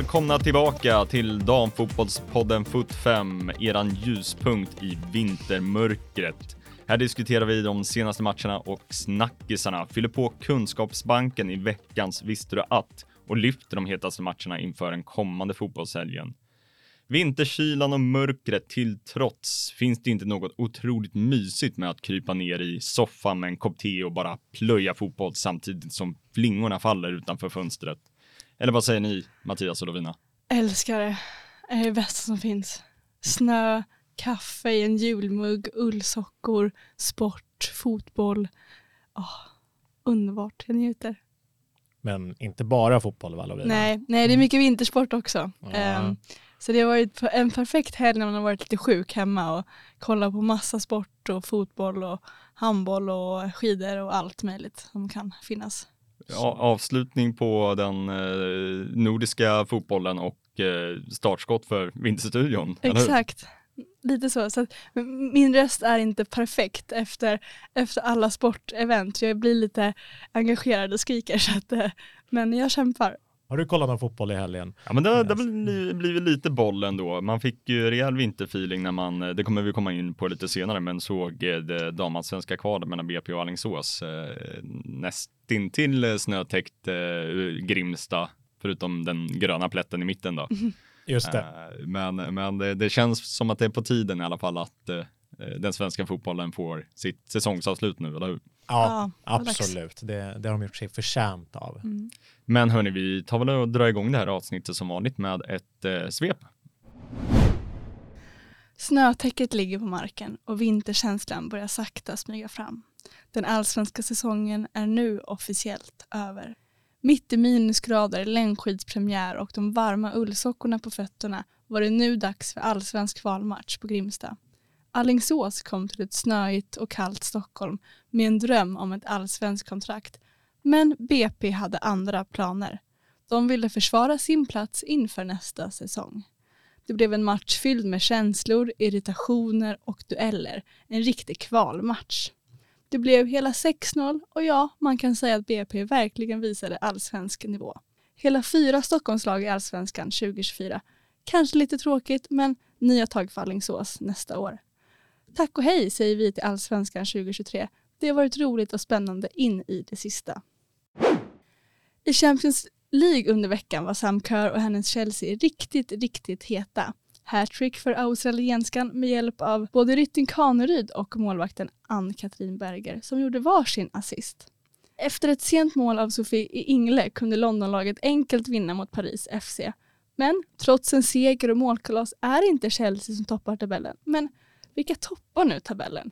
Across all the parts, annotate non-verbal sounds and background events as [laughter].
Välkomna tillbaka till damfotbollspodden Foot 5, eran ljuspunkt i vintermörkret. Här diskuterar vi de senaste matcherna och snackisarna, fyller på kunskapsbanken i veckans Visste du att? och lyfter de hetaste matcherna inför den kommande fotbollshelgen. Vinterkylan och mörkret till trots finns det inte något otroligt mysigt med att krypa ner i soffan med en kopp te och bara plöja fotboll samtidigt som flingorna faller utanför fönstret. Eller vad säger ni, Mattias och Lovina? Älskar det. Det är det bästa som finns. Snö, kaffe i en julmugg, ullsockor, sport, fotboll. Oh, underbart, jag njuter. Men inte bara fotboll va Lovina? Nej, nej, det är mycket vintersport också. Um, så det har varit en perfekt helg när man har varit lite sjuk hemma och kollat på massa sport och fotboll och handboll och skidor och allt möjligt som kan finnas. Avslutning på den eh, nordiska fotbollen och eh, startskott för Vinterstudion. Exakt. Lite så. så min röst är inte perfekt efter, efter alla sportevent. Jag blir lite engagerad och skriker. Så att, eh, men jag kämpar. Har du kollat någon fotboll i helgen? Ja, men det har blivit lite boll ändå. Man fick ju rejäl vinterfeeling när man, det kommer vi komma in på lite senare, men såg det damallsvenska kvalet mellan BP och Alingsås. Eh, nästintill snötäckt eh, Grimsta, förutom den gröna plätten i mitten då. [laughs] Just det. Eh, men, men det, det, känns som att det är på tiden i alla fall att eh, den svenska fotbollen får sitt säsongsavslut nu, eller hur? Ja, ja absolut. Det, det, har de gjort sig förtjänt av. Mm. Men hörni, vi tar väl och drar igång det här avsnittet som vanligt med ett eh, svep. Snötäcket ligger på marken och vinterkänslan börjar sakta smyga fram. Den allsvenska säsongen är nu officiellt över. Mitt i minusgrader, längdskidspremiär och de varma ullsockorna på fötterna var det nu dags för allsvensk kvalmatch på Grimsta. Allingsås kom till ett snöigt och kallt Stockholm med en dröm om ett allsvenskt kontrakt. Men BP hade andra planer. De ville försvara sin plats inför nästa säsong. Det blev en match fylld med känslor, irritationer och dueller. En riktig kvalmatch. Det blev hela 6-0 och ja, man kan säga att BP verkligen visade allsvensk nivå. Hela fyra Stockholmslag i allsvenskan 2024. Kanske lite tråkigt, men nya tag för Alingsås nästa år. Tack och hej säger vi till Allsvenskan 2023. Det har varit roligt och spännande in i det sista. I Champions League under veckan var Sam Kerr och hennes Chelsea riktigt, riktigt heta. Hattrick för australienskan med hjälp av både Rytting Kaneryd och målvakten Ann-Katrin Berger som gjorde varsin assist. Efter ett sent mål av Sofie Ingle kunde Londonlaget enkelt vinna mot Paris FC. Men trots en seger och målkalas är inte Chelsea som toppar tabellen. Men vilka toppar nu tabellen?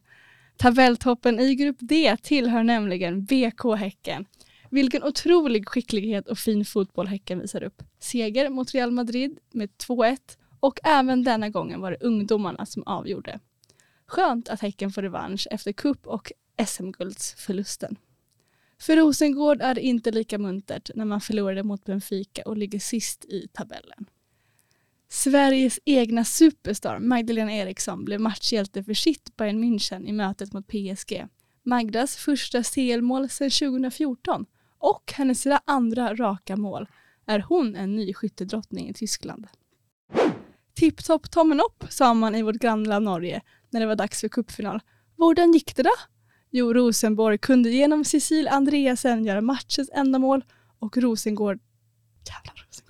Tabelltoppen i grupp D tillhör nämligen BK Häcken. Vilken otrolig skicklighet och fin fotboll Häcken visar upp. Seger mot Real Madrid med 2-1 och även denna gången var det ungdomarna som avgjorde. Skönt att Häcken får revansch efter kupp och SM-guldsförlusten. För Rosengård är det inte lika muntert när man förlorade mot Benfica och ligger sist i tabellen. Sveriges egna superstar Magdalena Eriksson blev matchhjälte för sitt Bayern München i mötet mot PSG. Magdas första CL-mål sedan 2014 och hennes andra raka mål är hon en ny skyttedrottning i Tyskland. Tipptopp tommen upp sa man i vårt grannland Norge när det var dags för cupfinal. Hvordan gick det då? Jo, Rosenborg kunde genom Cecil Andreasen göra matchens enda mål och Rosengård... Jävlar Rosengård.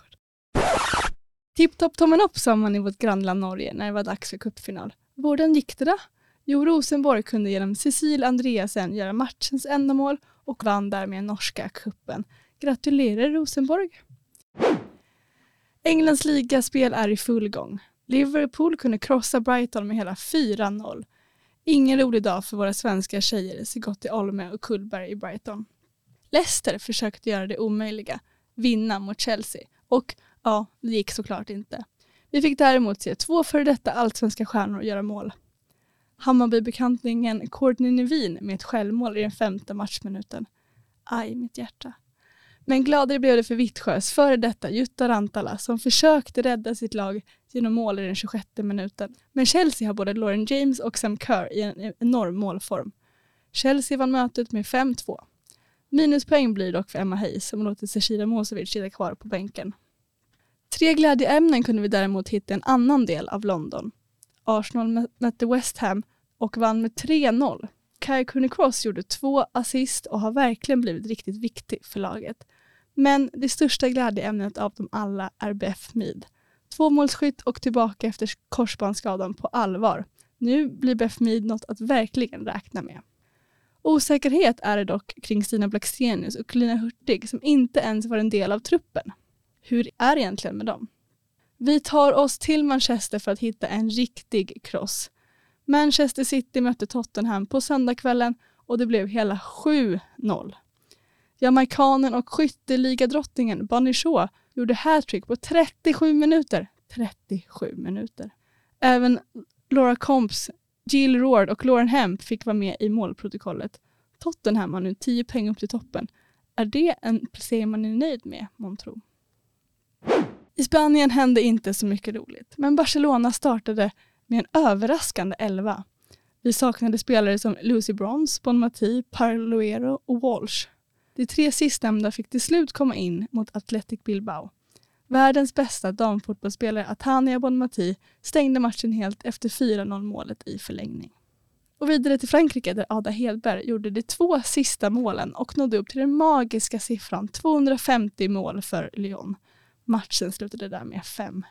Tipptopp tummen upp sa man i vårt grannland Norge när det var dags för cupfinal. Hvordan gick det då? Jo, Rosenborg kunde genom Cecil Andreasen göra matchens enda mål och vann därmed norska kuppen. Gratulerar Rosenborg! Englands ligaspel är i full gång. Liverpool kunde krossa Brighton med hela 4-0. Ingen rolig dag för våra svenska tjejer Sigotti Olme och Kullberg i Brighton. Leicester försökte göra det omöjliga, vinna mot Chelsea och ja, det gick såklart inte. Vi fick däremot se två före detta allsvenska stjärnor göra mål. Hammarbybekantningen Courtney Nevin med ett självmål i den femte matchminuten. Aj, mitt hjärta. Men gladare blev det för Vittsjös före detta Jutta Rantala som försökte rädda sitt lag genom mål i den 26 minuten. Men Chelsea har både Lauren James och Sam Kerr i en enorm målform. Chelsea vann mötet med 5-2. Minuspoäng blir dock för Emma Hayes som låter Cecilia Mosevic sitta kvar på bänken. Tre glädjeämnen kunde vi däremot hitta i en annan del av London. Arsenal mötte West Ham och vann med 3-0. Kai Cross gjorde två assist och har verkligen blivit riktigt viktig för laget. Men det största glädjeämnet av dem alla är Beth Mead. Tvåmålsskytt och tillbaka efter korsbandsskadan på allvar. Nu blir Beth Mead något att verkligen räkna med. Osäkerhet är det dock kring Stina Blackstenius och Lina Hurtig som inte ens var en del av truppen. Hur är det egentligen med dem? Vi tar oss till Manchester för att hitta en riktig kross. Manchester City mötte Tottenham på söndagskvällen och det blev hela 7-0. Jamaikanen och skytteligadrottningen Bonnie Shaw gjorde hattrick på 37 minuter. 37 minuter. Även Laura Combs, Jill Ward och Lauren Hemp fick vara med i målprotokollet. Tottenham har nu 10 poäng upp till toppen. Är det en placering man är nöjd med, månntro? I Spanien hände inte så mycket roligt, men Barcelona startade med en överraskande elva. Vi saknade spelare som Lucy Bronze, Bonmati, Parloero och Walsh. De tre sistnämnda fick till slut komma in mot Athletic Bilbao. Världens bästa damfotbollsspelare Atania Bonmati stängde matchen helt efter 4-0 målet i förlängning. Och vidare till Frankrike där Ada Hedberg gjorde de två sista målen och nådde upp till den magiska siffran 250 mål för Lyon. Matchen slutade där med 5-1.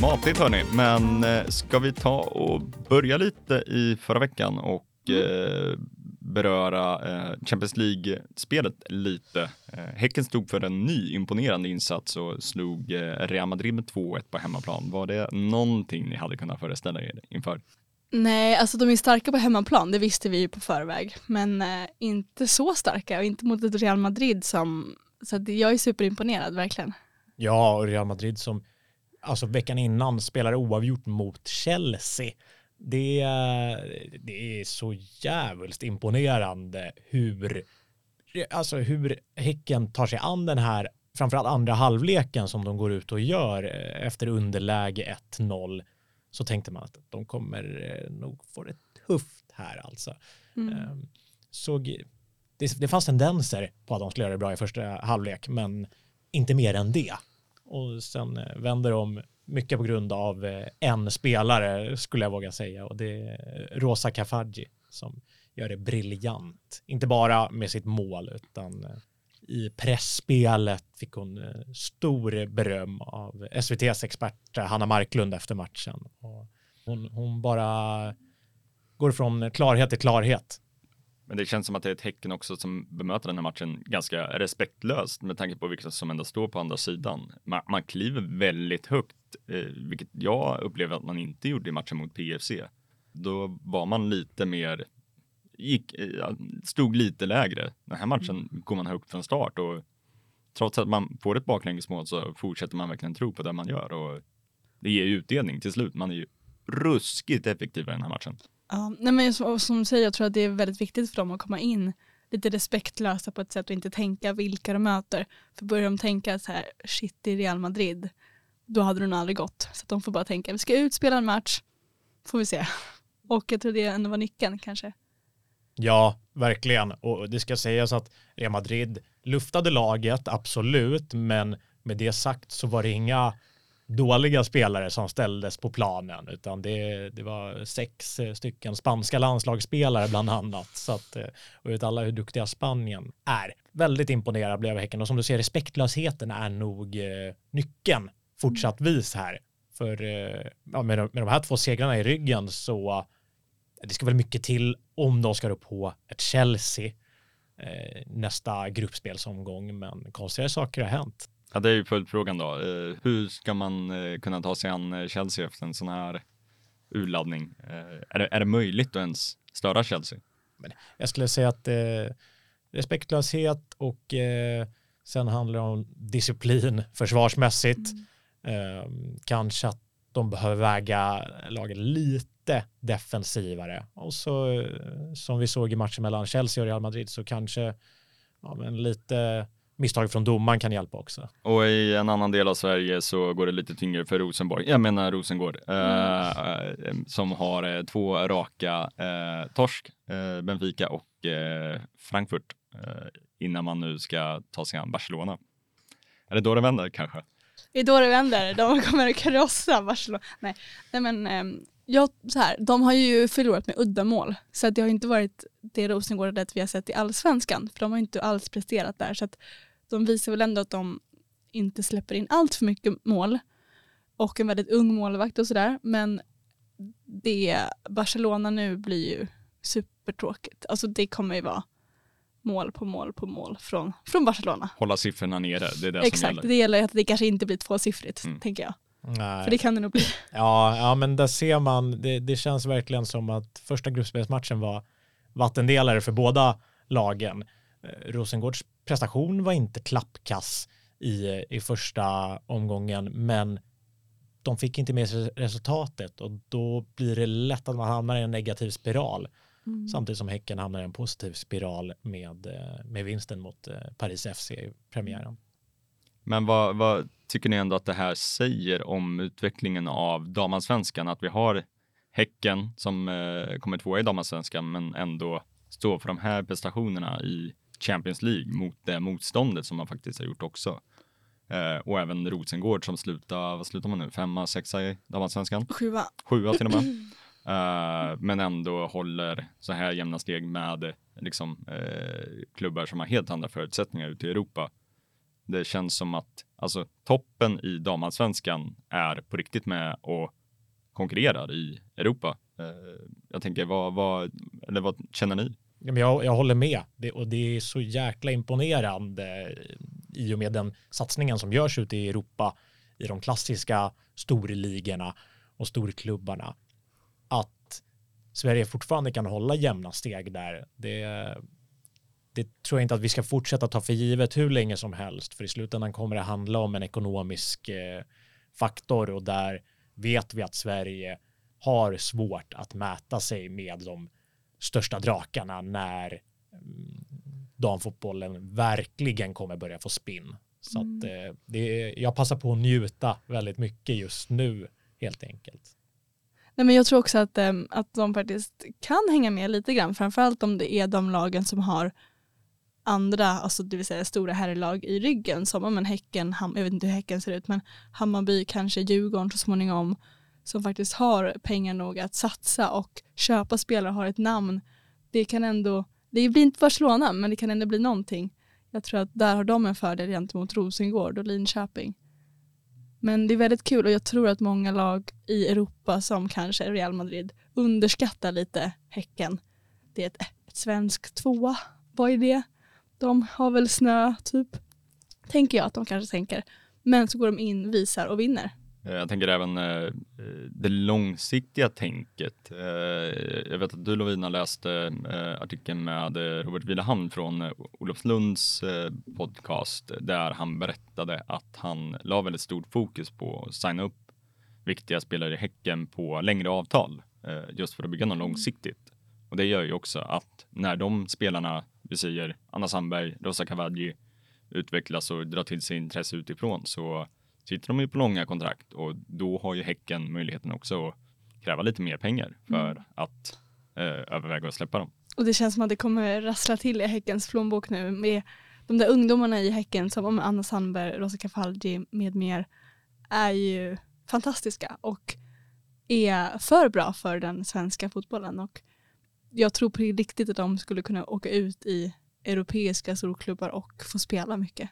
Matigt hörni, men eh, ska vi ta och börja lite i förra veckan och mm. eh, beröra eh, Champions League-spelet lite. Eh, häcken stod för en ny imponerande insats och slog eh, Real Madrid med 2-1 på hemmaplan. Var det någonting ni hade kunnat föreställa er inför? Nej, alltså de är starka på hemmaplan, det visste vi ju på förväg. Men eh, inte så starka och inte mot ett Real Madrid som, så att jag är superimponerad verkligen. Ja, och Real Madrid som alltså veckan innan spelade oavgjort mot Chelsea. Det, eh, det är så jävligt imponerande hur, alltså hur Häcken tar sig an den här, framförallt andra halvleken som de går ut och gör eh, efter underläge 1-0 så tänkte man att de kommer eh, nog få det tufft här alltså. Mm. Ehm, såg, det, det fanns tendenser på att de skulle göra det bra i första halvlek, men inte mer än det. Och sen eh, vänder de mycket på grund av eh, en spelare skulle jag våga säga och det är Rosa Kafaji som gör det briljant. Inte bara med sitt mål utan i pressspelet fick hon eh, stor beröm av SVTs expert eh, Hanna Marklund efter matchen. Och hon, hon bara går från klarhet till klarhet. Men det känns som att det är ett Häcken också som bemöter den här matchen ganska respektlöst med tanke på vilka som ändå står på andra sidan. Man, man kliver väldigt högt, eh, vilket jag upplever att man inte gjorde i matchen mot PFC. Då var man lite mer, gick, eh, stod lite lägre. Den här matchen mm. går man högt från start och trots att man får ett baklängesmål så fortsätter man verkligen tro på det man gör och det ger utdelning till slut. Man är ju ruskigt effektiva i den här matchen. Ja, nej men som, du säger, jag tror att det är väldigt viktigt för dem att komma in lite respektlösa på ett sätt och inte tänka vilka de möter. För börjar de tänka så här, shit i Real Madrid, då hade det nog aldrig gått. Så de får bara tänka, vi ska utspela en match, får vi se. [laughs] Och jag tror det ändå var nyckeln kanske. Ja, verkligen. Och det ska sägas att Real Madrid luftade laget, absolut, men med det sagt så var det inga dåliga spelare som ställdes på planen, utan det, det var sex eh, stycken spanska landslagsspelare bland annat. Så att, eh, och vet alla hur duktiga Spanien är. Väldigt imponerad blev Häcken och som du ser, respektlösheten är nog eh, nyckeln fortsattvis här. För eh, ja, med, de, med de här två segrarna i ryggen så det ska väl mycket till om de ska upp på ett Chelsea eh, nästa gruppspelsomgång, men konstigare saker har hänt. Ja, det är ju följdfrågan då. Eh, hur ska man eh, kunna ta sig an eh, Chelsea efter en sån här urladdning? Är det, är det möjligt att ens störa Chelsea? Men jag skulle säga att eh, respektlöshet och eh, sen handlar det om disciplin [laughs] försvarsmässigt. Mm. Eh, kanske att de behöver väga laget lite defensivare. Och så som vi såg i matchen mellan Chelsea och Real Madrid så kanske ja, men lite misstag från domaren kan hjälpa också. Och i en annan del av Sverige så går det lite tyngre för Rosenborg. Jag menar Rosengård mm. eh, som har eh, två raka eh, torsk, eh, Benfica och eh, Frankfurt eh, innan man nu ska ta sig an Barcelona. Är det då det vänder kanske? Det är då det vänder. De kommer att krossa Barcelona. Nej, nej men ehm, ja, så här, de har ju förlorat med uddamål. Så att det har inte varit det Rosengård vi har sett i allsvenskan. För de har inte alls presterat där. Så att de visar väl ändå att de inte släpper in allt för mycket mål. Och en väldigt ung målvakt och sådär. Men det Barcelona nu blir ju supertråkigt. Alltså det kommer ju vara mål på mål på mål från, från Barcelona. Hålla siffrorna nere, det är det Exakt, som gäller. det gäller att det kanske inte blir tvåsiffrigt, mm. tänker jag. Nej. För det kan det nog bli. Ja, ja men där ser man, det, det känns verkligen som att första gruppspelsmatchen var vattendelare för båda lagen. Eh, Rosengårds prestation var inte klappkass i, i första omgången, men de fick inte med sig resultatet och då blir det lätt att man hamnar i en negativ spiral. Mm. Samtidigt som Häcken hamnar i en positiv spiral med, eh, med vinsten mot eh, Paris FC i premiären. Men vad, vad, tycker ni ändå att det här säger om utvecklingen av damallsvenskan? Att vi har Häcken som eh, kommer tvåa i damallsvenskan men ändå står för de här prestationerna i Champions League mot det motståndet som man faktiskt har gjort också. Eh, och även Rosengård som slutar, vad slutar man nu, femma, sexa i damallsvenskan? Sjua. Sjua till och med. Uh, [clears throat] men ändå håller så här jämna steg med liksom, uh, klubbar som har helt andra förutsättningar ute i Europa. Det känns som att alltså, toppen i damallsvenskan är på riktigt med och konkurrerar i Europa. Eh, jag tänker, vad, vad, eller vad känner ni? Jag, jag håller med det, och det är så jäkla imponerande eh, i och med den satsningen som görs ute i Europa i de klassiska storligorna och storklubbarna att Sverige fortfarande kan hålla jämna steg där. Det, det tror jag inte att vi ska fortsätta ta för givet hur länge som helst, för i slutändan kommer det handla om en ekonomisk eh, faktor och där vet vi att Sverige har svårt att mäta sig med de största drakarna när mm, damfotbollen verkligen kommer börja få spinn. Så mm. att eh, det, jag passar på att njuta väldigt mycket just nu helt enkelt. Nej, men jag tror också att, äm, att de faktiskt kan hänga med lite grann, framförallt om det är de lagen som har andra, alltså det vill säga stora herrlag i ryggen, som men Häcken, Ham jag vet inte hur Häcken ser ut, men Hammarby, kanske Djurgården så småningom, som faktiskt har pengar nog att satsa och köpa spelare och har ett namn. Det kan ändå, det blir inte Barcelona, men det kan ändå bli någonting. Jag tror att där har de en fördel gentemot Rosengård och Linköping. Men det är väldigt kul och jag tror att många lag i Europa som kanske Real Madrid underskattar lite Häcken. Det är ett, ett svenskt tvåa. Vad är det? De har väl snö typ. Tänker jag att de kanske tänker. Men så går de in, visar och vinner. Eh, jag tänker även eh, det långsiktiga tänket. Eh, jag vet att du Lovina läste eh, artikeln med eh, Robert Vilahamn från eh, Olofslunds eh, podcast där han berättade att han la väldigt stort fokus på att signa upp viktiga spelare i Häcken på längre avtal just för att bygga något mm. långsiktigt. Och det gör ju också att när de spelarna, vi säger Anna Sandberg, Rosa Cavaggi utvecklas och drar till sig intresse utifrån så sitter de ju på långa kontrakt och då har ju Häcken möjligheten också att kräva lite mer pengar för mm. att eh, överväga att släppa dem. Och det känns som att det kommer rassla till i Häckens plånbok nu med de där ungdomarna i Häcken som Anna Sandberg, Rosa Kafalji med mer är ju fantastiska och är för bra för den svenska fotbollen och jag tror på riktigt att de skulle kunna åka ut i europeiska storklubbar och få spela mycket.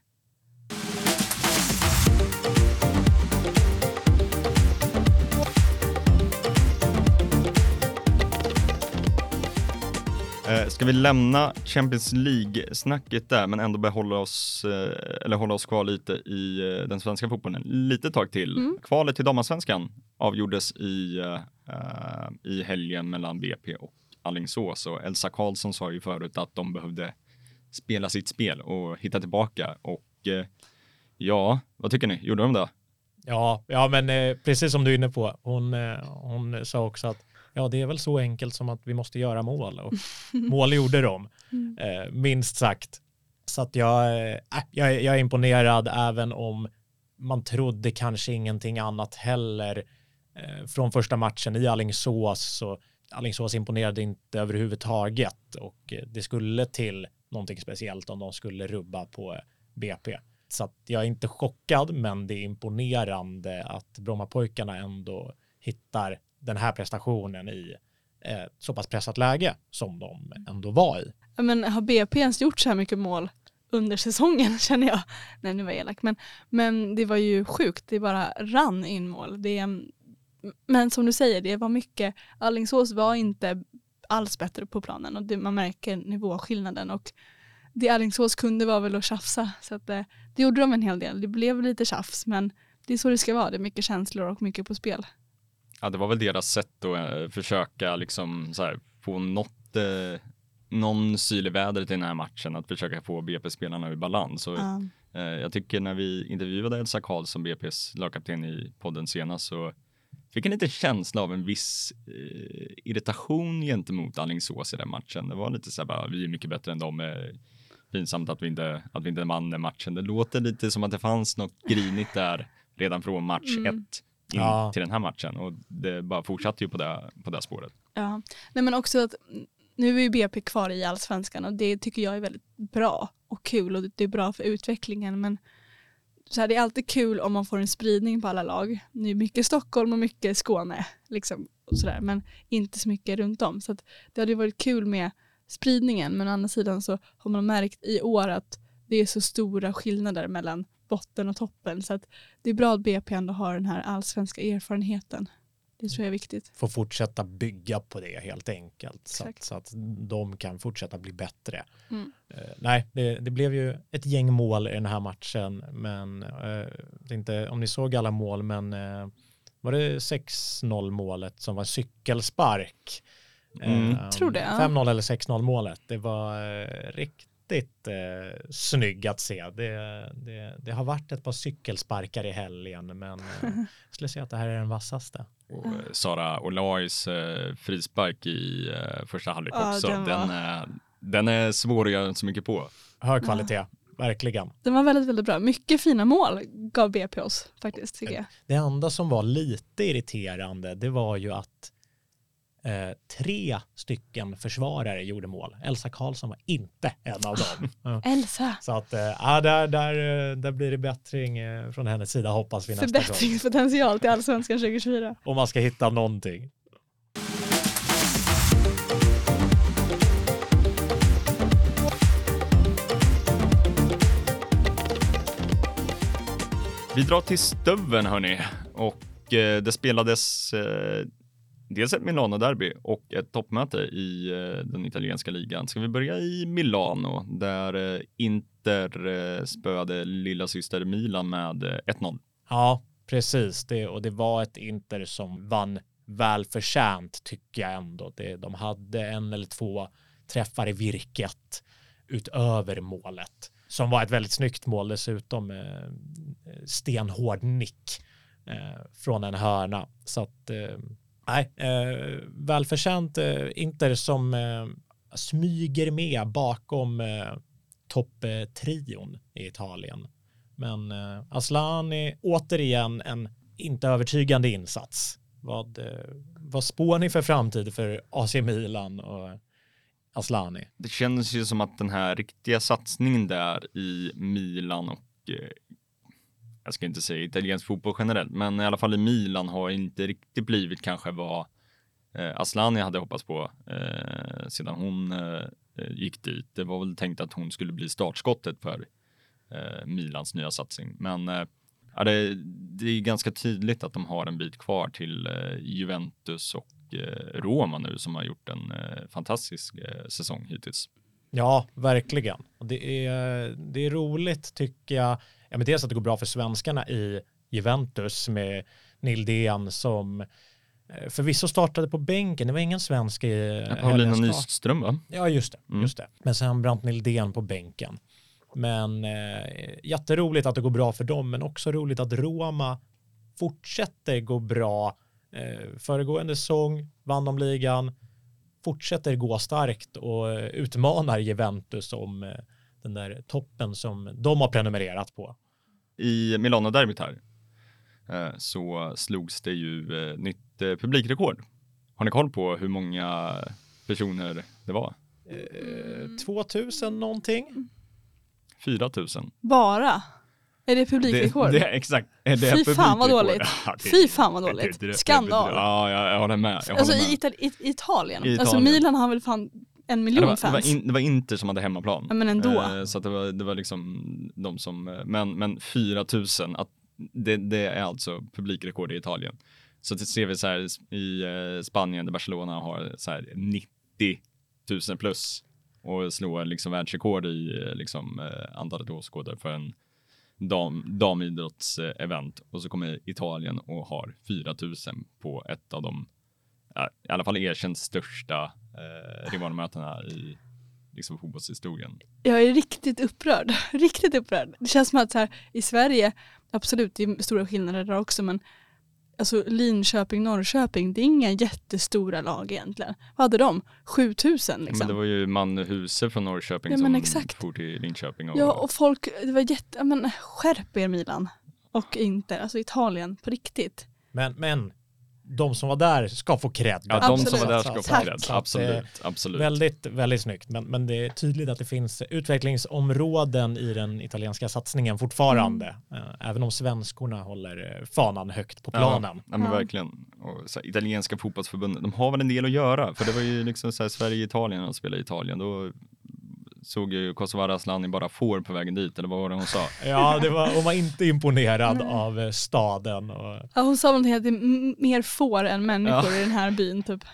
Eh, ska vi lämna Champions League-snacket där, men ändå behålla oss, eh, eller hålla oss kvar lite i eh, den svenska fotbollen lite tag till. Mm. Kvalet till damallsvenskan avgjordes i, uh, i helgen mellan BP och Allingsås och Elsa Karlsson sa ju förut att de behövde spela sitt spel och hitta tillbaka och uh, ja, vad tycker ni? Gjorde de det? Ja, ja men eh, precis som du är inne på, hon, eh, hon sa också att ja, det är väl så enkelt som att vi måste göra mål och [laughs] mål gjorde de, mm. eh, minst sagt. Så att jag, äh, jag, jag är imponerad även om man trodde kanske ingenting annat heller eh, från första matchen i Allingsås så Alingsås imponerade inte överhuvudtaget och eh, det skulle till någonting speciellt om de skulle rubba på eh, BP. Så att jag är inte chockad, men det är imponerande att Brommapojkarna ändå hittar den här prestationen i eh, så pass pressat läge som de ändå var i. Men har BP ens gjort så här mycket mål under säsongen [laughs] känner jag? Nej, nu var jag elak. Men, men det var ju sjukt, det bara rann in mål. Det, men som du säger, det var mycket, Allingsås var inte alls bättre på planen och det, man märker nivåskillnaden och det Allingsås kunde var väl att tjafsa så att det, det gjorde de en hel del. Det blev lite tjafs men det är så det ska vara, det är mycket känslor och mycket på spel. Ja, det var väl deras sätt att äh, försöka liksom så här, få något, äh, någon syl i vädret i den här matchen, att försöka få BP-spelarna i balans. Och, uh. äh, jag tycker när vi intervjuade Elsa Karlsson, BPs lagkapten i podden senast, så fick en liten känsla av en viss eh, irritation gentemot Alingsås i den matchen. Det var lite så här bara, vi är mycket bättre än dem. Eh, pinsamt att vi inte, att vi inte vann den matchen. Det låter lite som att det fanns något grinigt där redan från match mm. ett in ja. till den här matchen och det bara fortsatte ju på det, på det spåret. Ja, nej men också att nu är ju BP kvar i allsvenskan och det tycker jag är väldigt bra och kul och det är bra för utvecklingen men så här, det är alltid kul om man får en spridning på alla lag. Nu är mycket Stockholm och mycket Skåne, liksom, och sådär, men inte så mycket runt om. Så det hade varit kul med spridningen, men å andra sidan så har man märkt i år att det är så stora skillnader mellan botten och toppen. Så att det är bra att BP ändå har den här allsvenska erfarenheten. Det tror jag är viktigt. Få fortsätta bygga på det helt enkelt så att, så att, de kan fortsätta bli bättre. Mm. Uh, nej, det, det, blev ju ett gäng mål i den här matchen, men uh, inte om ni såg alla mål, men uh, var det 6-0 målet som var cykelspark? Mm. Tror det. 5-0 eller 6-0 målet. Det var riktigt riktigt eh, snygg att se. Det, det, det, har varit ett par cykelsparkar i helgen, men eh, [laughs] jag skulle säga att det här är den vassaste. Och eh, Sara Olais eh, frispark i eh, första halvlek ja, också, den, den, är, den är svår att göra så mycket på. Hög kvalitet. Ja. Verkligen. Den var väldigt, väldigt bra. Mycket fina mål gav BP oss faktiskt, tycker jag. Det enda som var lite irriterande, det var ju att Eh, tre stycken försvarare gjorde mål. Elsa Karlsson var inte en av dem. [laughs] [laughs] Elsa. Så att eh, ja, där, där, där blir det bättring eh, från hennes sida hoppas vi nästa gång. Förbättringspotential till Allsvenskan 2024. Om man ska hitta någonting. Vi drar till Stöven hörni och eh, det spelades eh, dels ett Milano-derby och ett toppmöte i eh, den italienska ligan. Ska vi börja i Milano där eh, Inter eh, spöade lilla syster Milan med 1-0. Ja, precis. Det, och det var ett Inter som vann välförtjänt tycker jag ändå. Det, de hade en eller två träffar i virket utöver målet som var ett väldigt snyggt mål dessutom. Eh, stenhård nick eh, från en hörna. Så att eh, Nej, eh, välförtjänt eh, Inter som eh, smyger med bakom eh, topptrion i Italien. Men eh, Aslani, återigen en inte övertygande insats. Vad, eh, vad spår ni för framtid för AC Milan och Aslani? Det känns ju som att den här riktiga satsningen där i Milan och eh, jag ska inte säga italiensk fotboll generellt, men i alla fall i Milan har inte riktigt blivit kanske vad eh, Aslani hade hoppats på eh, sedan hon eh, eh, gick dit. Det var väl tänkt att hon skulle bli startskottet för eh, Milans nya satsning, men eh, ja, det, det, är ganska tydligt att de har en bit kvar till eh, Juventus och eh, Roma nu som har gjort en eh, fantastisk säsong hittills. Ja, verkligen. Det är, det är roligt tycker jag ja, men dels att det går bra för svenskarna i Juventus med Nildén som eh, förvisso startade på bänken, det var ingen svensk i ja, Paulina Nyström va? Ja, just det, mm. just det. Men sen Brant Nildén på bänken. Men eh, jätteroligt att det går bra för dem, men också roligt att Roma fortsätter gå bra. Eh, föregående säsong vann de ligan, fortsätter gå starkt och eh, utmanar Juventus om eh, den där toppen som de har prenumererat på. I Milano-derbyt här eh, så slogs det ju eh, nytt eh, publikrekord. Har ni koll på hur många personer det var? Eh, 2000 någonting. 4 000. Bara? Är det publikrekord? Det, det, exakt. Är det Fy fan vad publikrekord? dåligt. Ja, det- Fy fan vad dåligt. det- Skandal. Ja, jag, jag håller med. Jag Alltså håller i, med. Itali- i, i Italien. I Alltså Italien. Milan har väl fan en miljon det, var, det, fans. var in, det var Inter som hade hemmaplan. Ja, men ändå. Eh, så det, var, det var liksom de som, eh, men, men 4 000, att det, det är alltså publikrekord i Italien. Så det ser vi så här i eh, Spanien där Barcelona har så här 90 000 plus och slår liksom världsrekord i eh, liksom eh, antalet åskådare för en dam, damidrottsevent och så kommer Italien och har 4 000 på ett av de i alla fall erkänt största eh, rivalmötena i liksom fotbollshistorien. Jag är riktigt upprörd. [laughs] Riktigt upprörd. Det känns som att så här, i Sverige, absolut det är stora skillnader där också men alltså Linköping, Norrköping, det är inga jättestora lag egentligen. Vad hade de? 7000 liksom. Men det var ju Manne Huse från Norrköping Ja, som exakt. for till Linköping. Och, Ja och folk, det var jätte, ja, men skärp er Milan. Och inte, alltså Italien på riktigt. Men, men de som var där ska få cred. ja, de som Absolut. var där ska få cred. Absolut, absolut. Väldigt, väldigt snyggt. Men, men det är tydligt att det finns utvecklingsområden i den italienska satsningen fortfarande. Eh, Även om svenskorna håller eh, fanan högt på planen. Ja, ja men verkligen. Och så här, italienska fotbollsförbundet, de har väl en del att göra. För det var ju liksom så här, Sverige-Italien och spelade i Italien. Då såg ju Kosovare Asllani bara får på vägen dit, eller vad var det hon sa? [laughs] Ja, det var, hon var inte imponerad av eh, staden. Och, Ja, hon sa någonting att det är mer får än människor i den här byn typ.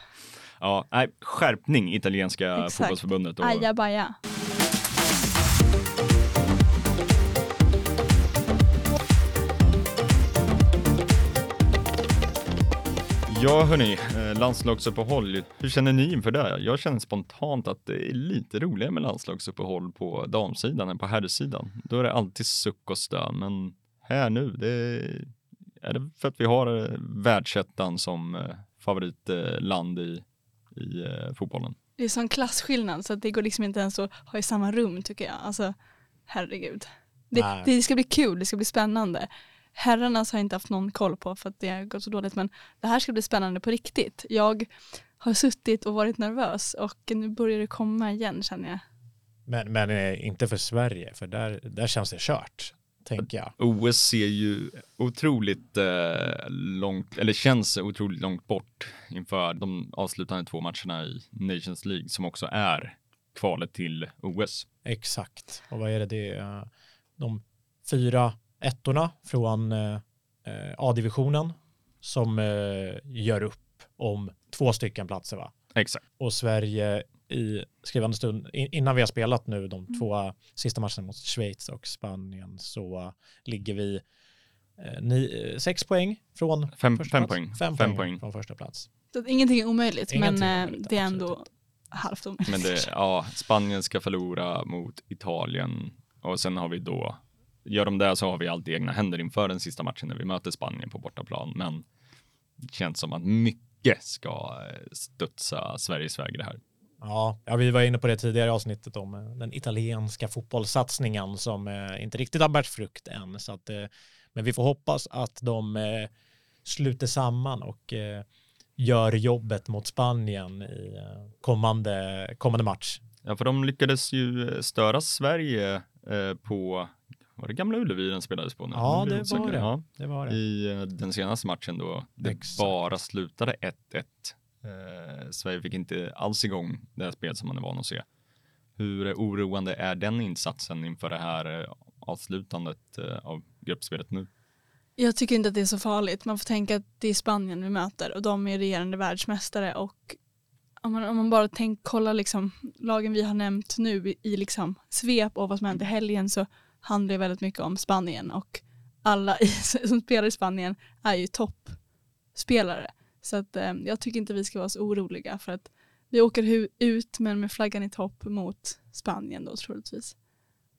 Ja, nej, skärpning italienska Exakt. fotbollsförbundet. Och, Aja baja. Ja hörni, landslagsuppehåll, hur känner ni inför det? Jag känner spontant att det är lite roligare med landslagsuppehåll på damsidan än på herrsidan. Då är det alltid suck och stön, men här nu, det är, är det för att vi har eh, världsettan som eh, favoritland i, i eh, fotbollen. Det är sån klasskillnad så att det går liksom inte ens att ha i samma rum tycker jag. Alltså herregud. Det, det ska bli kul, det ska bli spännande. Herrarnas har jag inte haft någon koll på för att det har gått så dåligt men det här ska bli spännande på riktigt. Jag har suttit och varit nervös och nu börjar det komma igen känner jag. men men eh, inte för Sverige, för där, där känns det kört, tänker jag. OS ser ju otroligt eh, långt, eller känns otroligt långt bort inför de avslutande två matcherna i Nations League som också är kvalet till OS. Exakt. Och vad är det? Det är eh, de fyra ettorna från eh, eh, A-divisionen som eh, gör upp om två stycken platser. Va? Exakt. Och Sverige i skrivande stund, in- innan vi har spelat nu de två sista matcherna mot Schweiz och Spanien så ligger vi eh, ni, sex poäng från Fem- första fem plats. poäng. Fem, Fem poäng, poäng. från första plats. Så att ingenting är omöjligt Ingenting men är omöjligt, det är absolut ändå halvt omöjligt. Men det, ja, Spanien ska förlora mot Italien och sen har vi då, gör de det så har vi allt i egna händer inför den sista matchen när vi möter Spanien på bortaplan. Men det känns som att mycket ska eh, studsa Sveriges väg i det här. Ja, ja, vi var inne på det tidigare i avsnittet om eh, den italienska fotbollssatsningen som eh, inte riktigt har bärt frukt än. Så att, eh, men vi får hoppas att de eh, sluter samman och gör jobbet mot Spanien i kommande, kommande match. Ja, för de lyckades ju störa Sverige på, var det Gamla Ullevi den spelades på nu? Ja, det var det. Ja, Det var det. I eh, den senaste matchen då det Exakt. bara slutade 1-1. Eh, Sverige fick inte alls igång det här spelet som man är van att se. Hur oroande är den insatsen inför det här eh, avslutandet av gruppspelet nu? Jag tycker inte att det är så farligt. Man får tänka att det är Spanien vi möter och de är regerande världsmästare och om man, om man bara tänker, kolla liksom lagen vi har nämnt nu i, i liksom svep och vad som hänt i helgen så handlar ju väldigt mycket om Spanien och alla i, [laughs] som spelar i Spanien är ju toppspelare. Så att eh, jag tycker inte vi ska vara så oroliga för att vi åker hu- ut men med flaggan i topp mot Spanien då troligtvis.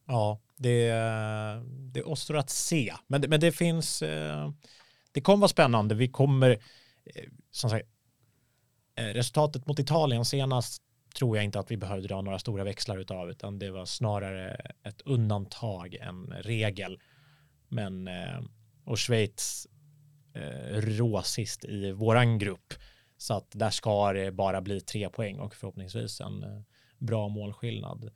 Ja, det, det återstår att se. Men, det- men det finns, eh, det kommer vara spännande. Vi kommer, eh, som sagt, eh, resultatet mot Italien senast tror jag inte att vi behövde dra några stora växlar utav, utan det var snarare ett undantag än regel. Men, eh, och Schweiz eh, råsist i våran grupp, så att där ska det bara bli tre poäng och förhoppningsvis en eh, bra målskillnad.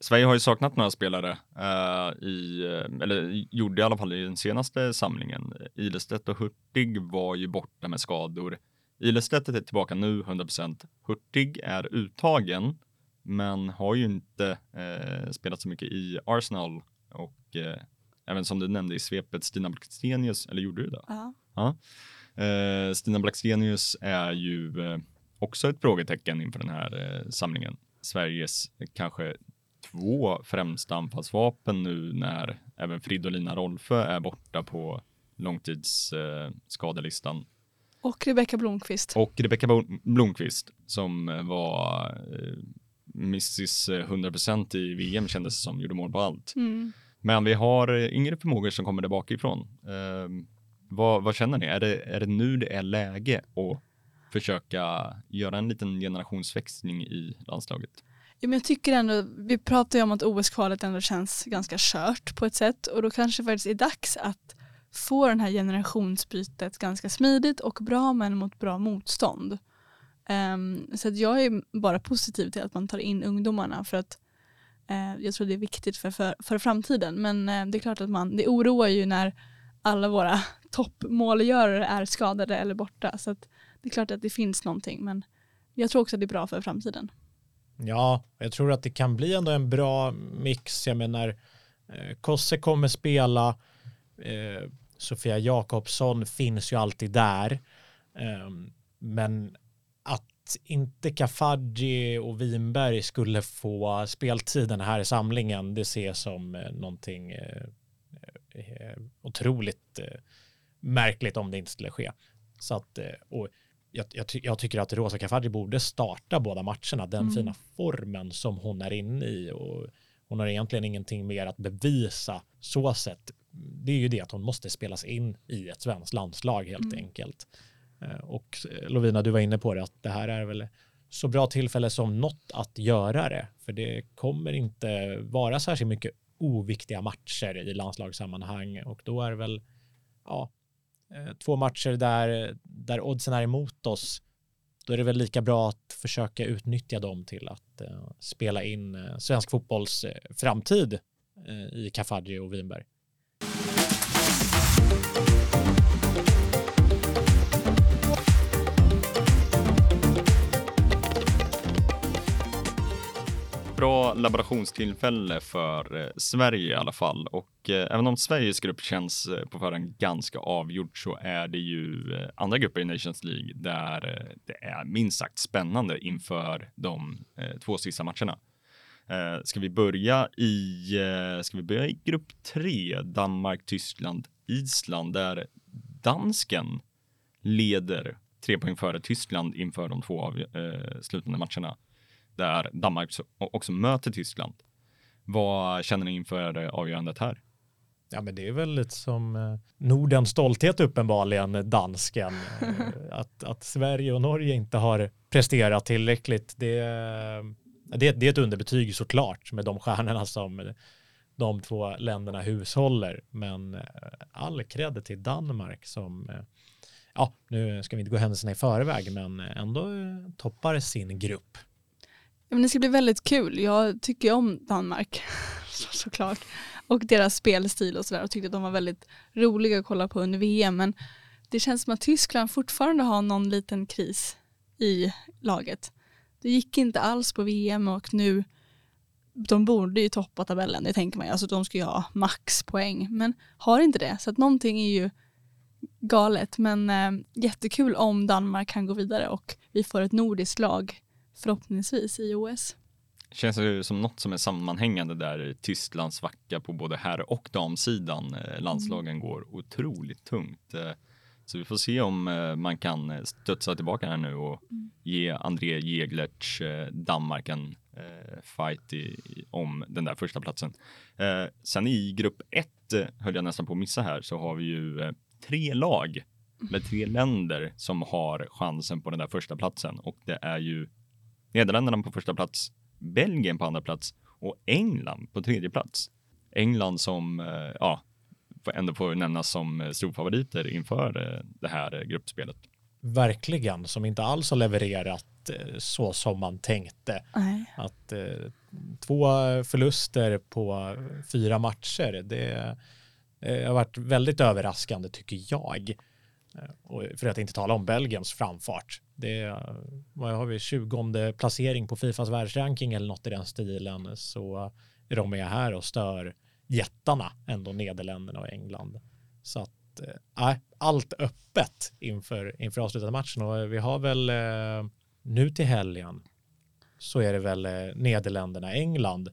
Sverige har ju saknat några spelare eh, i, eller gjorde i alla fall i den senaste samlingen. Ilestedt och Hurtig var ju borta med skador. Ilestedt är tillbaka nu 100%. Hurtig är uttagen, men har ju inte uh, spelat så mycket i Arsenal och uh, även som du nämnde i svepet Stina Blackstenius, eller gjorde du det? Ja. ja. Stina Blackstenius är ju också ett frågetecken inför den här samlingen. Sveriges kanske två främsta anfallsvapen nu när även Fridolina Rolfö är borta på långtidsskadelistan. Eh, och Rebecka Blomqvist. Och Rebecka Blomqvist som var eh, Mrs 100% i VM kändes som, gjorde mål på allt. Mm. Men vi har yngre förmågor som kommer där bakifrån. Eh, vad, vad, känner ni? Är det, är det nu det är läge att försöka göra en liten generationsväxling i landslaget? Ja, men jag tycker ändå, vi pratar ju om att OS-kvalet ändå känns ganska kört på ett sätt och då kanske faktiskt är dags att få den här generationsbytet ganska smidigt och bra men mot bra motstånd. Um, så att jag är bara positiv till att man tar in ungdomarna för att uh, jag tror det är viktigt för, för, för framtiden. Men uh, det är klart att man, det oroar ju när alla våra [laughs] toppmålgörare är skadade eller borta. Så att det är klart att det finns någonting men jag tror också att det är bra för framtiden. Ja, jag tror att det kan bli ändå en bra mix. Jag menar, eh, Kosse kommer spela, eh, Sofia Jakobsson finns ju alltid där. Eh, men att inte Kafaji och Winberg skulle få speltiden här i samlingen, det ses som eh, någonting eh, eh, otroligt märkligt om det inte skulle ske. Så att, och jag, jag, jag, tycker att Rosa Kafaji borde starta båda matcherna. Den mm. fina formen som hon är inne i och hon har egentligen ingenting mer att bevisa så sett. Det är ju det att hon måste spelas in i ett svenskt landslag helt mm. enkelt. Eh, och eh, Lovina, du var inne på det att det här är väl så bra tillfälle som något att göra det. För det kommer inte vara särskilt mycket oviktiga matcher i landslagssammanhang och då är det väl ja, Eh, två matcher där, där oddsen är emot oss, då är det väl lika bra att försöka utnyttja dem till att uh, spela in uh, svensk fotbolls uh, framtid i Kafaji och Winberg bra laborationstillfälle för eh, Sverige i alla fall. Och eh, även om Sveriges grupp känns eh, på förhand ganska avgjord så är det ju eh, andra grupper i Nations League där eh, det är minst sagt spännande inför de eh, två sista matcherna. Eh, ska vi börja i, eh, ska vi börja i grupp tre, Danmark, Tyskland, Island, där dansken leder tre poäng före Tyskland inför de två av, eh, slutande matcherna där Danmark också möter Tyskland. Vad känner ni inför eh, avgörandet här? Ja, men det är väl lite som eh, Nordens stolthet uppenbarligen, dansken. Att, att Sverige och Norge inte har presterat tillräckligt, det, det, det är ett underbetyg såklart med de stjärnorna som de två länderna hushåller. Men eh, all cred till Danmark som, eh, ja, nu ska vi inte gå händelserna i förväg, men eh, ändå toppar sin grupp. Men det ska bli väldigt kul. Jag tycker om Danmark [laughs] så, såklart. Och deras spelstil och sådär och tyckte att de var väldigt roliga att kolla på under VM. Men det känns som att Tyskland fortfarande har någon liten kris i laget. Det gick inte alls på VM och nu de borde ju toppa tabellen, det tänker man ju. Alltså de ska ju ha maxpoäng, men har inte det. Så att någonting är ju galet. Men äh, jättekul om Danmark kan gå vidare och vi får ett nordiskt lag förhoppningsvis i OS. Känns det som något som är sammanhängande där Tysklands svacka på både herr och damsidan. Eh, landslagen mm. går otroligt tungt. Eh, så vi får se om eh, man kan studsa tillbaka här nu och mm. ge André Jeglerts Danmark en Eh, fight i, om den där första platsen. Eh, sen i grupp ett eh, höll jag nästan på att missa här så har vi ju tre lag med tre länder som har chansen på den där första platsen och det är ju Nederländerna på första plats, Belgien på andra plats och England på tredje plats. England som, eh, ja, ändå får nämnas som storfavoriter inför eh, det här gruppspelet. Verkligen, som inte alls har levererat så som man tänkte. Nej. Att eh, två förluster på fyra matcher, det, det har varit väldigt överraskande tycker jag. Och för att inte tala om Belgiens framfart. Det vad har vi, 20 placering på Fifas världsranking eller något i den stilen så är de med här och stör jättarna ändå Nederländerna och England. Så att äh, allt öppet inför, inför avslutade matchen och vi har väl äh, nu till helgen så är det väl äh, Nederländerna England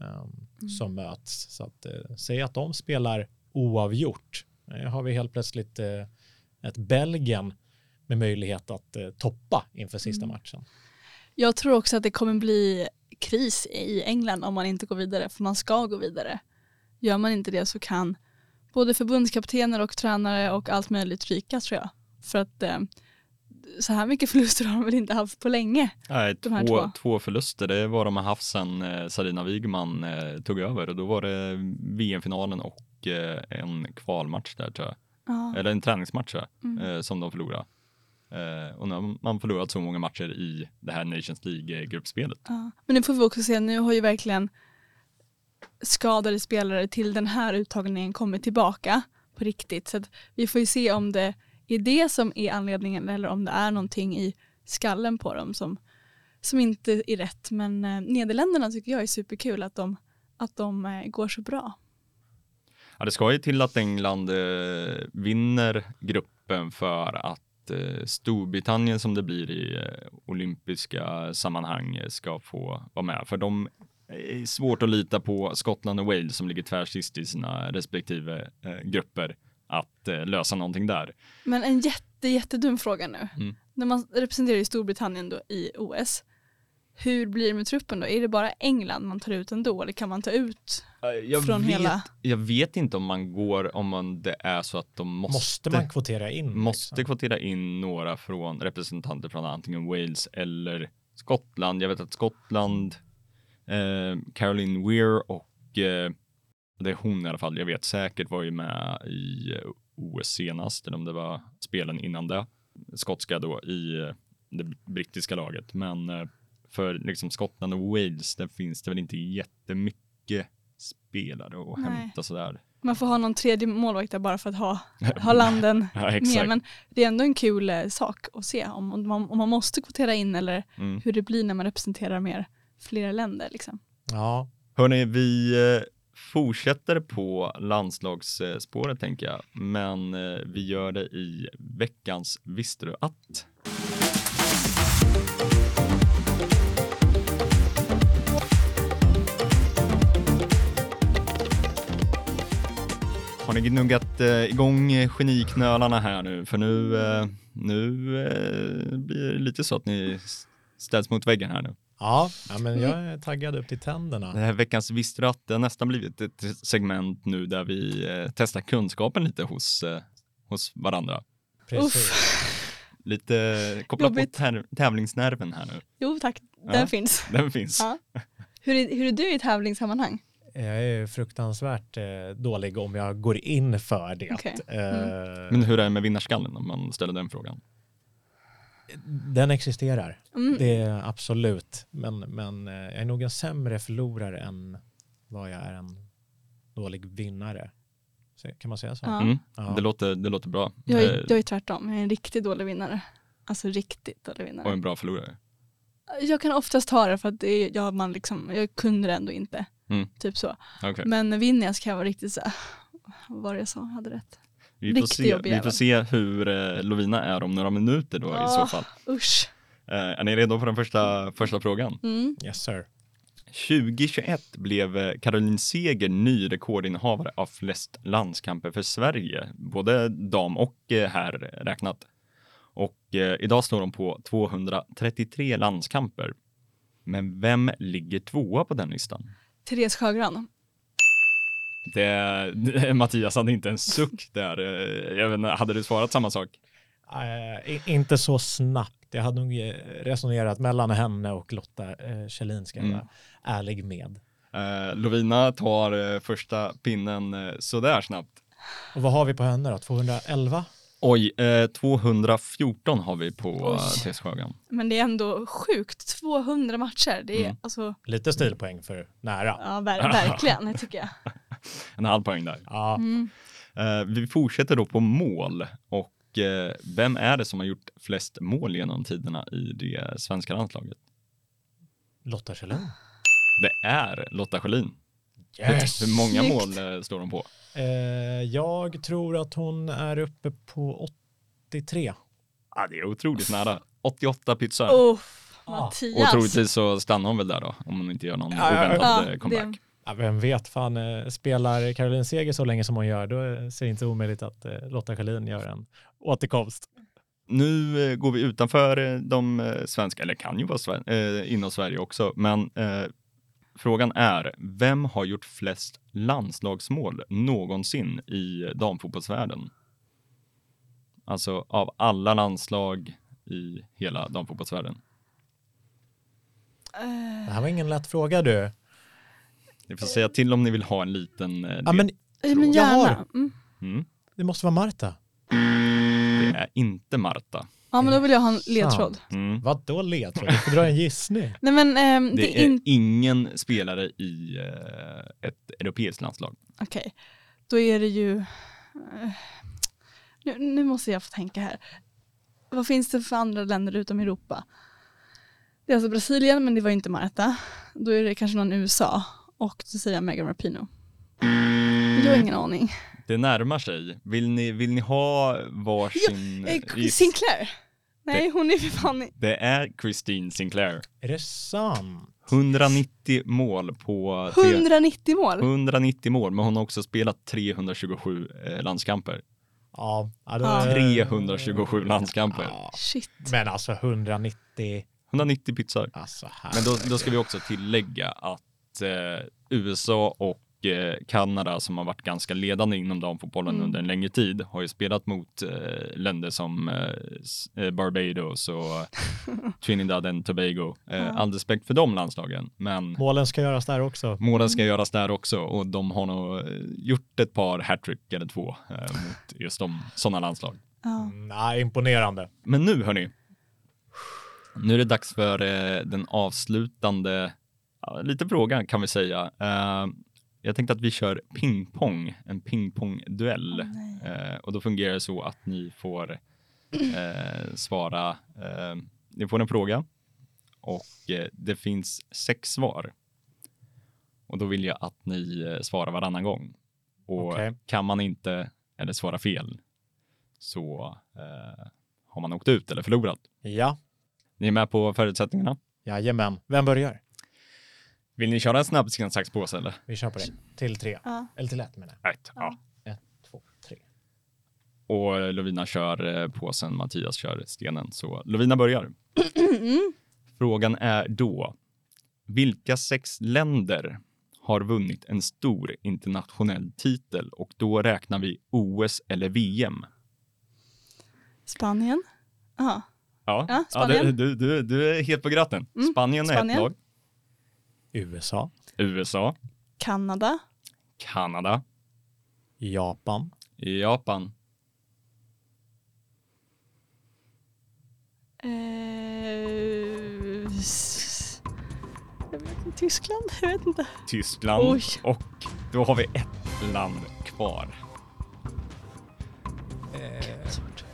ähm, mm. som möts. Så att äh, säg att de spelar oavgjort. har vi helt plötsligt ett Belgien med möjlighet att eh, toppa inför sista mm. matchen. Jag tror också att det kommer bli kris i England om man inte går vidare, för man ska gå vidare. Gör man inte det så kan både förbundskaptener och tränare och allt möjligt ryka tror jag. För att eh, så här mycket [laughs] förluster har de väl inte haft på länge. Nej, två, två. två förluster, det var de har haft sedan eh, Sarina Wigman eh, tog över och då var det VM-finalen och eh, en kvalmatch där tror jag. Ja. Eller en träningsmatch mm. eh, som de förlorade. Eh, och nu har man förlorat så många matcher i det här Nations League-gruppspelet. Ja. Men nu får vi också se, nu har ju verkligen skadade spelare till den här uttagningen kommer tillbaka på riktigt. Så vi får ju se om det är det som är anledningen eller om det är någonting i skallen på dem som, som inte är rätt. Men eh, Nederländerna tycker jag är superkul att de, att de eh, går så bra. Ja, det ska ju till att England eh, vinner gruppen för att eh, Storbritannien som det blir i eh, olympiska sammanhang eh, ska få vara med. För de svårt att lita på Skottland och Wales som ligger tvärsist i sina respektive eh, grupper att eh, lösa någonting där. Men en jätte, jättedum fråga nu. Mm. När man representerar ju Storbritannien då i OS, hur blir det med truppen då? Är det bara England man tar ut ändå eller kan man ta ut jag från vet, hela? Jag vet inte om man går, om man, det är så att de måste. Måste man kvotera in? Måste liksom? kvotera in några från representanter från antingen Wales eller Skottland. Jag vet att Skottland, eh, Caroline Weir och eh, det är hon i alla fall, jag vet säkert var ju med i eh, OS senast, eller om det var spelen innan det. Skotska då i eh, det brittiska laget, men eh, för liksom Skottland och Wales, där finns det väl inte jättemycket spelare att Nej. hämta sådär. Man får ha någon tredje målvakt där bara för att ha, [laughs] ha landen ja, med. Men det är ändå en kul eh, sak att se om, om, man, om man måste kvotera in eller mm. hur det blir när man representerar mer flera länder. Liksom. Ja. Hörni, vi eh, fortsätter på landslagsspåret tänker jag, men eh, vi gör det i veckans Visste du att? Har ni gnuggat eh, igång geniknölarna här nu? För nu, eh, nu eh, blir det lite så att ni ställs mot väggen här nu. Ja, ja men jag är taggad upp till tänderna. Det här veckans Visste har nästan blivit ett segment nu där vi eh, testar kunskapen lite hos, eh, hos varandra. Precis. Lite kopplat på tävlingsnerven här nu. Jo tack, den ja, finns. Den finns. Ja. Hur, är, hur är du i tävlingssammanhang? Jag är fruktansvärt eh, dålig om jag går in för det. Okay. Mm. Men hur är det med vinnarskallen om man ställer den frågan? Den existerar, mm. det är absolut. Men, men eh, jag är nog en sämre förlorare än vad jag är en dålig vinnare. Kan man säga så? Ja. Mm. Ja. Det, låter, det låter bra. Jag är, jag är tvärtom, jag är en riktigt dålig vinnare. Alltså riktigt dålig vinnare. Och en bra förlorare? Jag kan oftast ta det för att det är, ja, man liksom, jag kunde det ändå inte. Mm. Typ så. Okay. Men vinner jag så kan jag vara riktigt så vad var det jag sa, jag hade rätt. Vi får, se, vi får se hur eh, Lovina är om några minuter då oh, i så fall. Usch. Eh, är ni redo för den första, första frågan? Mm. Yes sir. 2021 blev eh, Caroline Seger ny rekordinnehavare av flest landskamper för Sverige, både dam och eh, herr räknat. Och eh, idag står de på 233 landskamper. Men vem ligger tvåa på den listan? Therese Sjögran. Det, [laughs] Mattias hade inte en suck där. Jag vet inte, hade du svarat samma sak? Uh, inte så snabbt Det hade nog eh, resonerat mellan henne och Lotta eh, Kjellin ska jag Mm. vara ärlig med. Eh, Lovina tar eh, första pinnen eh, sådär snabbt. Och vad har vi på henne då? 211? Oj, eh, 214 har vi på uh, Träskhagen. Men det är ändå sjukt, 200 matcher. Det är Mm. alltså, Lite stilpoäng för nära. ja ver- verkligen, det tycker jag. [laughs] En halv poäng där. Ja, Mm. Vi fortsätter då på mål och eh, vem är det som har gjort flest mål genom tiderna i det svenska landslaget? Lotta Kjellin. Det är Lotta Schelin. Yes! Hur många mål eh, står hon på? Jag tror att hon är uppe på 83. Ja, det är otroligt nära. 88 pizzor. Oh, Ah. Och Mattias. troligtvis så stannar hon väl där då, om hon inte gör någon oväntad comeback. Ja, vem vet, fan, eh, spelar Caroline Seger så länge som hon gör, då ser det inte omöjligt att eh, Lotta Schelin gör en återkomst. Nu eh, går vi utanför de svenska, eller kan ju vara eh, inom Sverige också, men eh, frågan är, vem har gjort flest landslagsmål någonsin i damfotbollsvärlden? Alltså av alla landslag i hela damfotbollsvärlden. Det här var ingen lätt fråga du. Ni får säga till om ni vill ha en liten eh, Ja, men men Jag har. Mm. Mm. det måste vara Marta. Det är inte Marta. Ja, men då vill jag ha en ledtråd. Mm. Vad ledtråd? Du får dra en gissning. [laughs] Nej, men ehm, det, Det är inte... ingen spelare i eh, ett europeiskt landslag. Okej, då är det ju... eh, nu, nu måste jag få tänka här. Vad finns det för andra länder utom Europa? Det är alltså Brasilien, men det var ju inte Marta. Då är det kanske någon USA. Och då säger jag Megan Rapinoe. Jag har ingen aning. Det närmar sig. Vill ni, vill ni ha varsin Eh, giss? Sinclair? Nej, hon är för fan... Det är Christine Sinclair. Är det sant? 190 mål på... Tre, 190 mål. 190 mål, men hon har också spelat 327 eh, landskamper. Ja. ja då, Ja. 327 landskamper. Ja. Shit. Men alltså 190, 190 pizzor. alltså. Men då, då ska vi också tillägga att eh, USA och eh, Kanada som har varit ganska ledande inom damfotbollen Mm. under en längre tid har ju spelat mot eh, länder som eh, eh, Barbados och [laughs] Trinidad and Tobago. Eh, Ja. All respekt för de landslagen, men Målen ska göras där också. målen ska göras där också och de har nog eh, gjort ett par hattrick eller två eh, mot just de sådana landslag. Ja. Mm, nej, imponerande. Men nu hörni, nu är det dags för eh, den avslutande, ja, lite fråga kan vi säga. Eh, jag tänkte att vi kör pingpong, en pingpongduell. Nej. Eh, och då fungerar det så att ni får eh, svara, ni får en fråga och det finns sex svar. Och då vill jag att ni svarar varannan gång. Och Okej. kan man inte eller svara fel så har man åkt ut eller förlorat. Ja, Ni är med på förutsättningarna? jajamän. Vem börjar? Vill ni köra en snabb sten, sax, påse eller? Vi kör på det. Till tre. Ja. Eller till ett menar jag. Ett. Ja. Ett, två, tre. Och Lovina kör eh, påsen, Mattias kör stenen. Så Lovina börjar. [clears throat] Frågan är då, vilka sex länder har vunnit en stor internationell titel och då räknar vi OS eller VM? Spanien? Ja. Ja, Ja, ja Spanien. du, du, du, du är helt på gröten. Mm, Spanien är Spanien. ett lag. USA, USA, Kanada? Kanada, Japan, Japan, Eh, s- jag vet inte, Tyskland? Jag vet inte. Tyskland Oj. och då har vi ett land kvar. Svårt.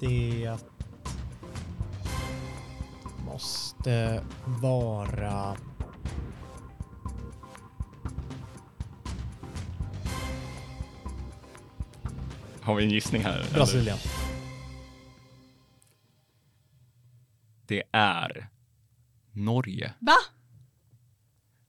det måste vara Har vi en gissning här? eller? Brasilien. Det är Norge. Va?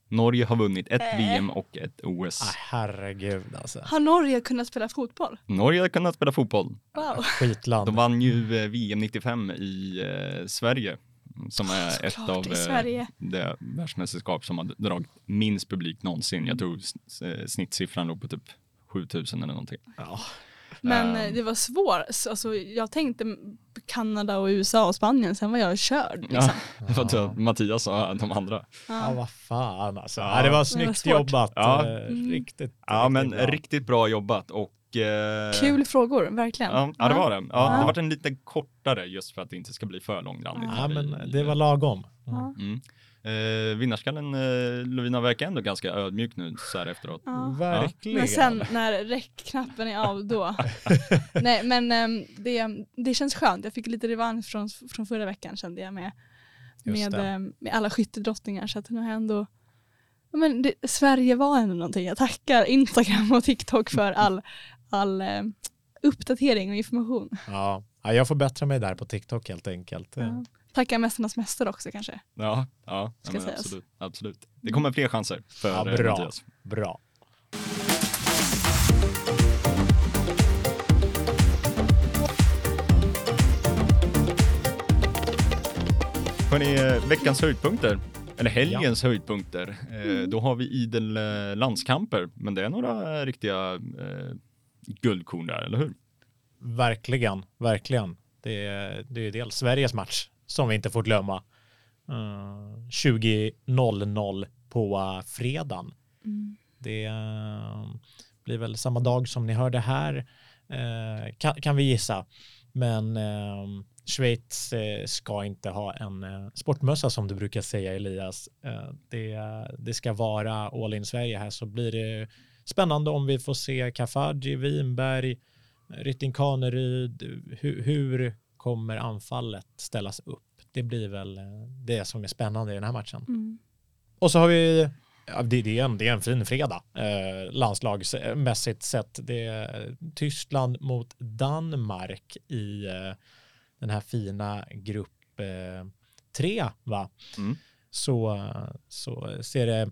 Norge har vunnit ett Äh. VM och ett OS. Ah, herregud alltså. Har Norge kunnat spela fotboll? Norge har kunnat spela fotboll. Wow. Skitland. De vann ju eh, VM 95 i eh, Sverige som är ett Såklart, av eh, det världsmästerskap som har dragit minst publik någonsin. Jag tror eh, snittsiffran låg på typ 7000 eller någonting. Ja. Men Ehm. eh, det var svårt. Alltså, jag tänkte Kanada och USA och Spanien, sen var jag körd. Liksom. Ja, det var Ja. ja. Mattias och de andra. Ja, Ja. vad fan alltså. Ja. Det var var snyggt svårt. jobbat. Ja. Eh, Mm. Riktigt. Ja, men bra. riktigt bra jobbat och eh, Kul frågor, verkligen. Ja, ja, det var det. Ja, Ja. Det var en lite kortare just för att det inte ska bli för långrandigt. Ja, men det var lagom. Ja. Mm. Eh, vinnarskallen eh, Lovina verkar ändå ganska ödmjuk nu så här efteråt. Ja. Verkligen. Men sen när räckknappen är av då. [laughs] Nej men ehm, det, det känns skönt. Jag fick lite revansch från, från förra veckan kände jag med, med, ehm, med alla skyttedrottningar. Så att nu har jag ändå men det, Sverige var ändå någonting. Jag tackar Instagram och TikTok för all, all ehm, uppdatering och information. Ja. ja, jag får bättra mig där på TikTok helt enkelt. Ja. Tackar Mästarnas Mästare också kanske. Ja, ja, Ska ja absolut, absolut. Det kommer fler chanser för Ja, eh, bra. Mattias. Bra. Hörni, eh, veckans höjdpunkter, eller helgens höjdpunkter, eh, då har vi idel eh, landskamper, men det är några eh, riktiga eh, guldkorn där, eller hur? Verkligen, verkligen. Det är, det är dels Sveriges match som vi inte får glömma. Uh, 20.00 på uh, fredagen. Mm. Det eh, blir väl samma dag som ni hörde här, eh, kan, kan vi gissa. Men eh, Schweiz eh, ska inte ha en eh, sportmössa som du brukar säga Elias. Eh, det, det ska vara all in Sverige här så blir det spännande om vi får se Kafaji, Winberg, Rytting Kaneryd. Hur, hur kommer anfallet ställas upp? Det blir väl eh, det som är spännande i den här matchen. Mm. Och så har vi, det, det, är en, det är en fin fredag eh, landslagsmässigt sett. Det är Tyskland mot Danmark i eh, den här fina grupp eh, tre, va? Mm. Så, så ser det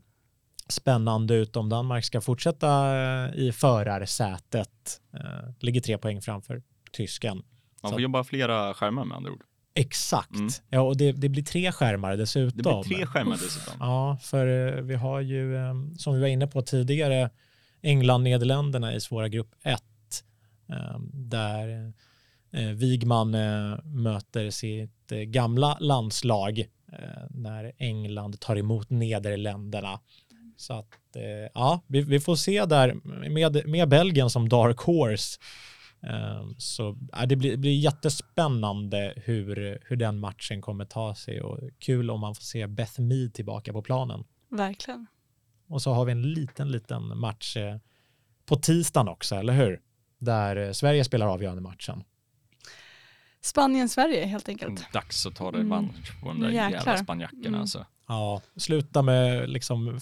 spännande ut om Danmark ska fortsätta eh, i förarsätet. Eh, ligger tre poäng framför tysken. Man Så- får jobba flera skärmar med andra ord. Exakt. Mm. Ja, och det, det blir tre skärmar dessutom. Det blir tre skärmar dessutom. Ja, för eh, vi har ju, eh, som vi var inne på tidigare, England-Nederländerna i svåra grupp 1, där eh, Wigman möter sitt gamla landslag när England tar emot Nederländerna. Så att, eh, ja, vi, vi får se där med, med Belgien som dark horse. Eh, Så det blir, blir jättespännande hur, hur den matchen kommer ta sig och kul om man får se Beth Mead tillbaka på planen. Verkligen. Och så har vi en liten, liten match eh, på tisdagen också, eller hur? Där eh, Sverige spelar avgörande matchen. Spanien-Sverige helt enkelt. Dags att ta Mm. revansch på de där Jäklar. jävla spanjackerna Mm. alltså. Ja, sluta med liksom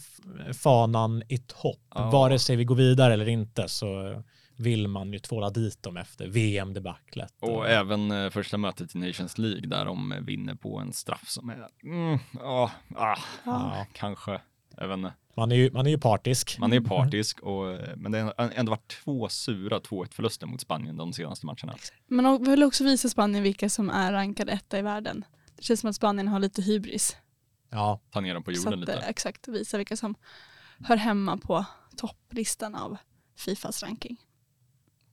fanan i topp. Ja. Vare sig vi går vidare eller inte så vill man ju tvåla dit dem efter VM-debaclet. Och även eh, första mötet i Nations League där de eh, vinner på en straff som är, mm, ja, ah, Ja. kanske, jag vet inte. Man är ju, man är ju partisk. Man är ju partisk, och, eh, men det har ändå varit två sura 2-1 förluster mot Spanien de senaste matcherna. Man vill också visa Spanien vilka som är rankade etta i världen. Det känns som att Spanien har lite hybris. Ja, Ta ner dem på jorden att, lite. eh, exakt, visa vilka som hör hemma på topplistan av Fifas ranking.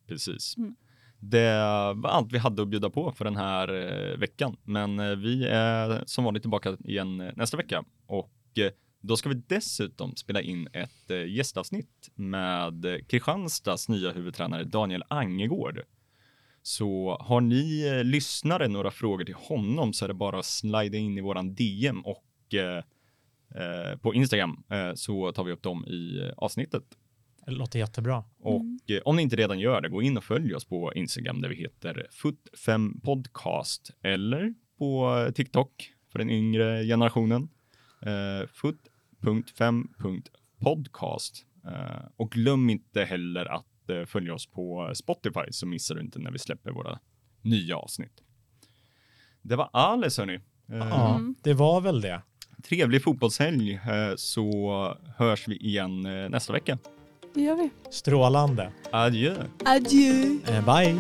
Precis. Mm. Det var allt vi hade att bjuda på för den här eh, veckan, men eh, vi är som vanligt tillbaka igen nästa vecka och då ska vi dessutom spela in ett gästavsnitt med Kristianstads nya huvudtränare Daniel Angegård. Så har ni lyssnare några frågor till honom så är det bara att slida in i våran DM och eh, eh, på Instagram eh, så tar vi upp dem i eh, avsnittet. det låter jättebra. Och Mm. om ni inte redan gör det, gå in och följ oss på Instagram där vi heter foot5podcast eller på TikTok för den yngre generationen. Eh, foot.5.podcast. Eh, och glöm inte heller att eh, följa oss på Spotify så missar du inte när vi släpper våra nya avsnitt. Det var alles hörni. Eh, Ja, det var väl det. Trevlig fotbollshelg eh, så hörs vi igen eh, nästa vecka. Det gör vi. Strålande. Adjö! Adjö! Eh, bye.